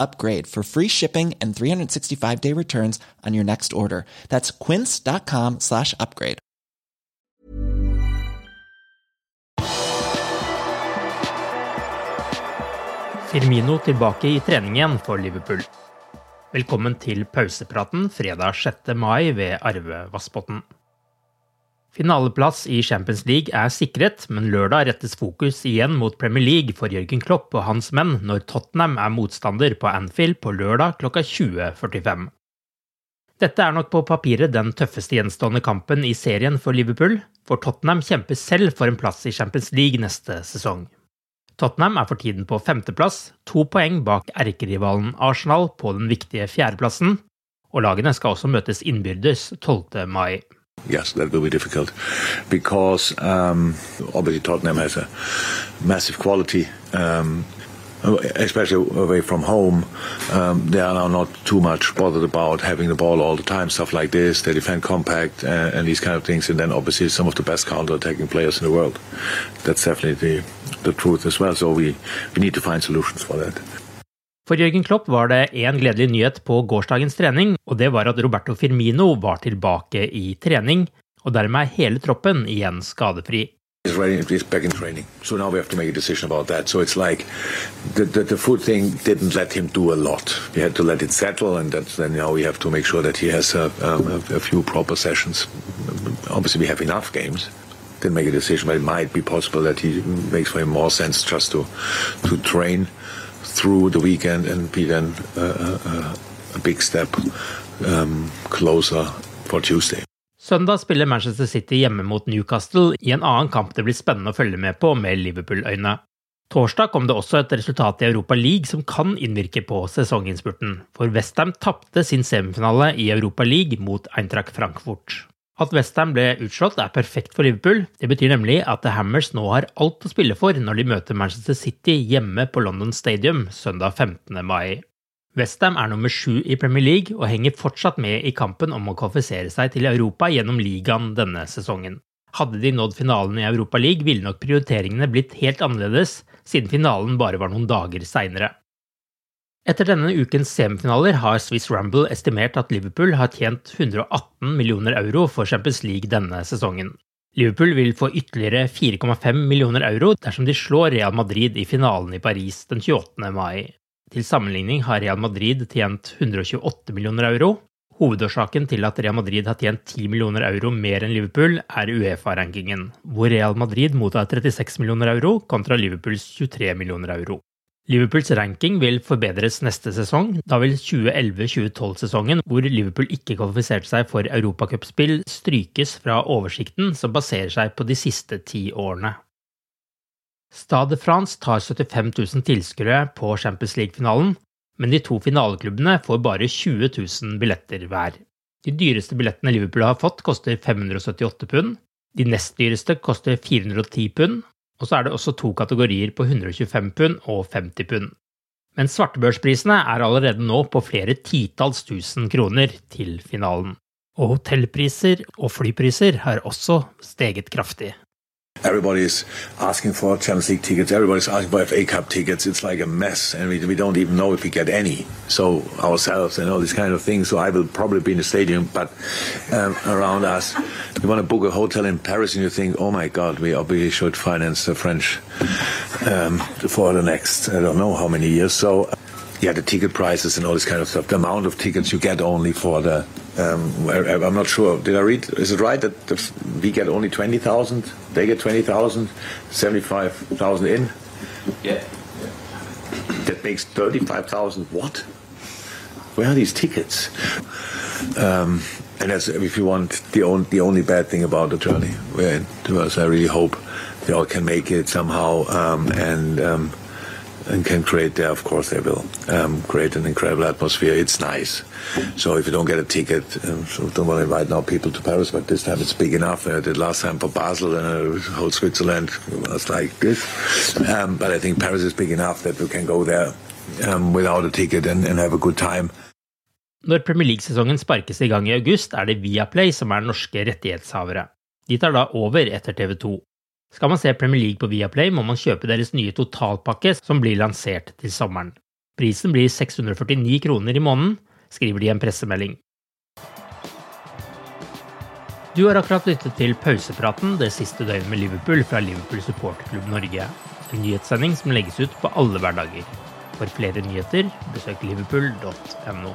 upgrade for free shipping and 365 day returns on your next order. That's quince.com slash upgrade. Firmino tilbake i trening igjen for Liverpool. Velkommen til pausepraten fredag 6. mai ved Arve Vassbotn. Finaleplass i Champions League er sikret, men lørdag rettes fokus igjen mot Premier League for Jørgen Klopp og hans menn når Tottenham er motstander på Anfield på lørdag klokka 20.45. Dette er nok på papiret den tøffeste gjenstående kampen i serien for Liverpool, for Tottenham kjemper selv for en plass i Champions League neste sesong. Tottenham er for tiden på femteplass, to poeng bak erkerivalen Arsenal på den viktige fjerdeplassen, og lagene skal også møtes innbyrdes 12. mai. Yes, that will be difficult because um, obviously Tottenham has a massive quality, um, especially away from home. Um, they are now not too much bothered about having the ball all the time, stuff like this. They defend compact uh, and these kind of things, and then obviously some of the best counter-attacking players in the world. That's definitely the, the truth as well. So we, we need to find solutions for that. For Jørgen Klopp var det én gledelig nyhet på gårsdagens trening, og det var at Roberto Firmino var tilbake i trening, og dermed er hele troppen igjen skadefri. He's ready. He's back in training. So now we have to make a decision about that. So it's like the, the, the foot thing didn't let him do a lot. We had to let it settle, and that's, then now we have to make sure that he has a, a, a few proper sessions. Obviously, we have enough games. Didn't make a decision, but it might be possible that he makes for more sense just to to train through the weekend and be then a, uh, a big step um, closer for Tuesday. Søndag spiller Manchester City hjemme mot Newcastle i en annen kamp det blir spennende å følge med på med Liverpool-øyne. Torsdag kom det også et resultat i Europa League som kan innvirke på sesonginnspurten, for Westham tapte sin semifinale i Europa League mot Eintracht Frankfurt. At Westham ble utslått er perfekt for Liverpool. Det betyr nemlig at The Hammers nå har alt å spille for når de møter Manchester City hjemme på London Stadium søndag 15. mai. Westham er nummer sju i Premier League og henger fortsatt med i kampen om å kvalifisere seg til Europa gjennom ligaen denne sesongen. Hadde de nådd finalen i Europa League, ville nok prioriteringene blitt helt annerledes, siden finalen bare var noen dager seinere. Etter denne ukens semifinaler har Swiss Rumble estimert at Liverpool har tjent 118 millioner euro for Champions League denne sesongen. Liverpool vil få ytterligere 4,5 millioner euro dersom de slår Real Madrid i finalen i Paris den 28. mai. Til sammenligning har Real Madrid tjent 128 millioner euro. Hovedårsaken til at Real Madrid har tjent 10 millioner euro mer enn Liverpool, er Uefa-rankingen, hvor Real Madrid mottar 36 millioner euro kontra Liverpools 23 millioner euro. Liverpools ranking vil forbedres neste sesong. Da vil 2011-2012-sesongen, hvor Liverpool ikke kvalifiserte seg for europacupspill, strykes fra oversikten som baserer seg på de siste ti årene. Stade France tar 75 000 tilskuere på Champions League-finalen, men de to finaleklubbene får bare 20 000 billetter hver. De dyreste billettene Liverpool har fått, koster 578 pund. De nest dyreste koster 410 pund, og så er det også to kategorier på 125 pund og 50 pund. Men svartebørsprisene er allerede nå på flere titalls tusen kroner til finalen. Og hotellpriser og flypriser har også steget kraftig. Everybody's asking for Champions League tickets. Everybody's asking for FA Cup tickets. It's like a mess, and we, we don't even know if we get any. So ourselves and all these kind of things. So I will probably be in the stadium, but um, around us, you want to book a hotel in Paris, and you think, oh my God, we obviously should finance the French um, for the next I don't know how many years. So yeah, the ticket prices and all this kind of stuff. The amount of tickets you get only for the um, I'm not sure. Did I read? Is it right that we get only 20,000? They get 20,000, 75,000 in? Yeah. That makes 35,000 what? Where are these tickets? Um, and that's, if you want, the, on, the only bad thing about the journey we're in. To us, I really hope they all can make it somehow um, and um, and can create there, of course, they will um, create an incredible atmosphere. It's nice. So if you don't get a ticket, um, so don't want to invite now people to Paris, but this time it's big enough. I did last time for Basel and uh, whole Switzerland was like this. Um, but I think Paris is big enough that we can go there um, without a ticket and, and have a good time. Når Premier League-sesongen sparkes i gang i august, er det Viaplay som er norske rettighetshavere. De tar da over etter TV 2. Skal man se Premier League på Viaplay, må man kjøpe deres nye totalpakke som blir lansert til sommeren. Prisen blir 649 kroner i måneden, skriver de i en pressemelding. Du har akkurat lyttet til pausepraten det siste døgnet med Liverpool fra Liverpool supporterklubb Norge. En nyhetssending som legges ut på alle hverdager. For flere nyheter, besøk liverpool.no.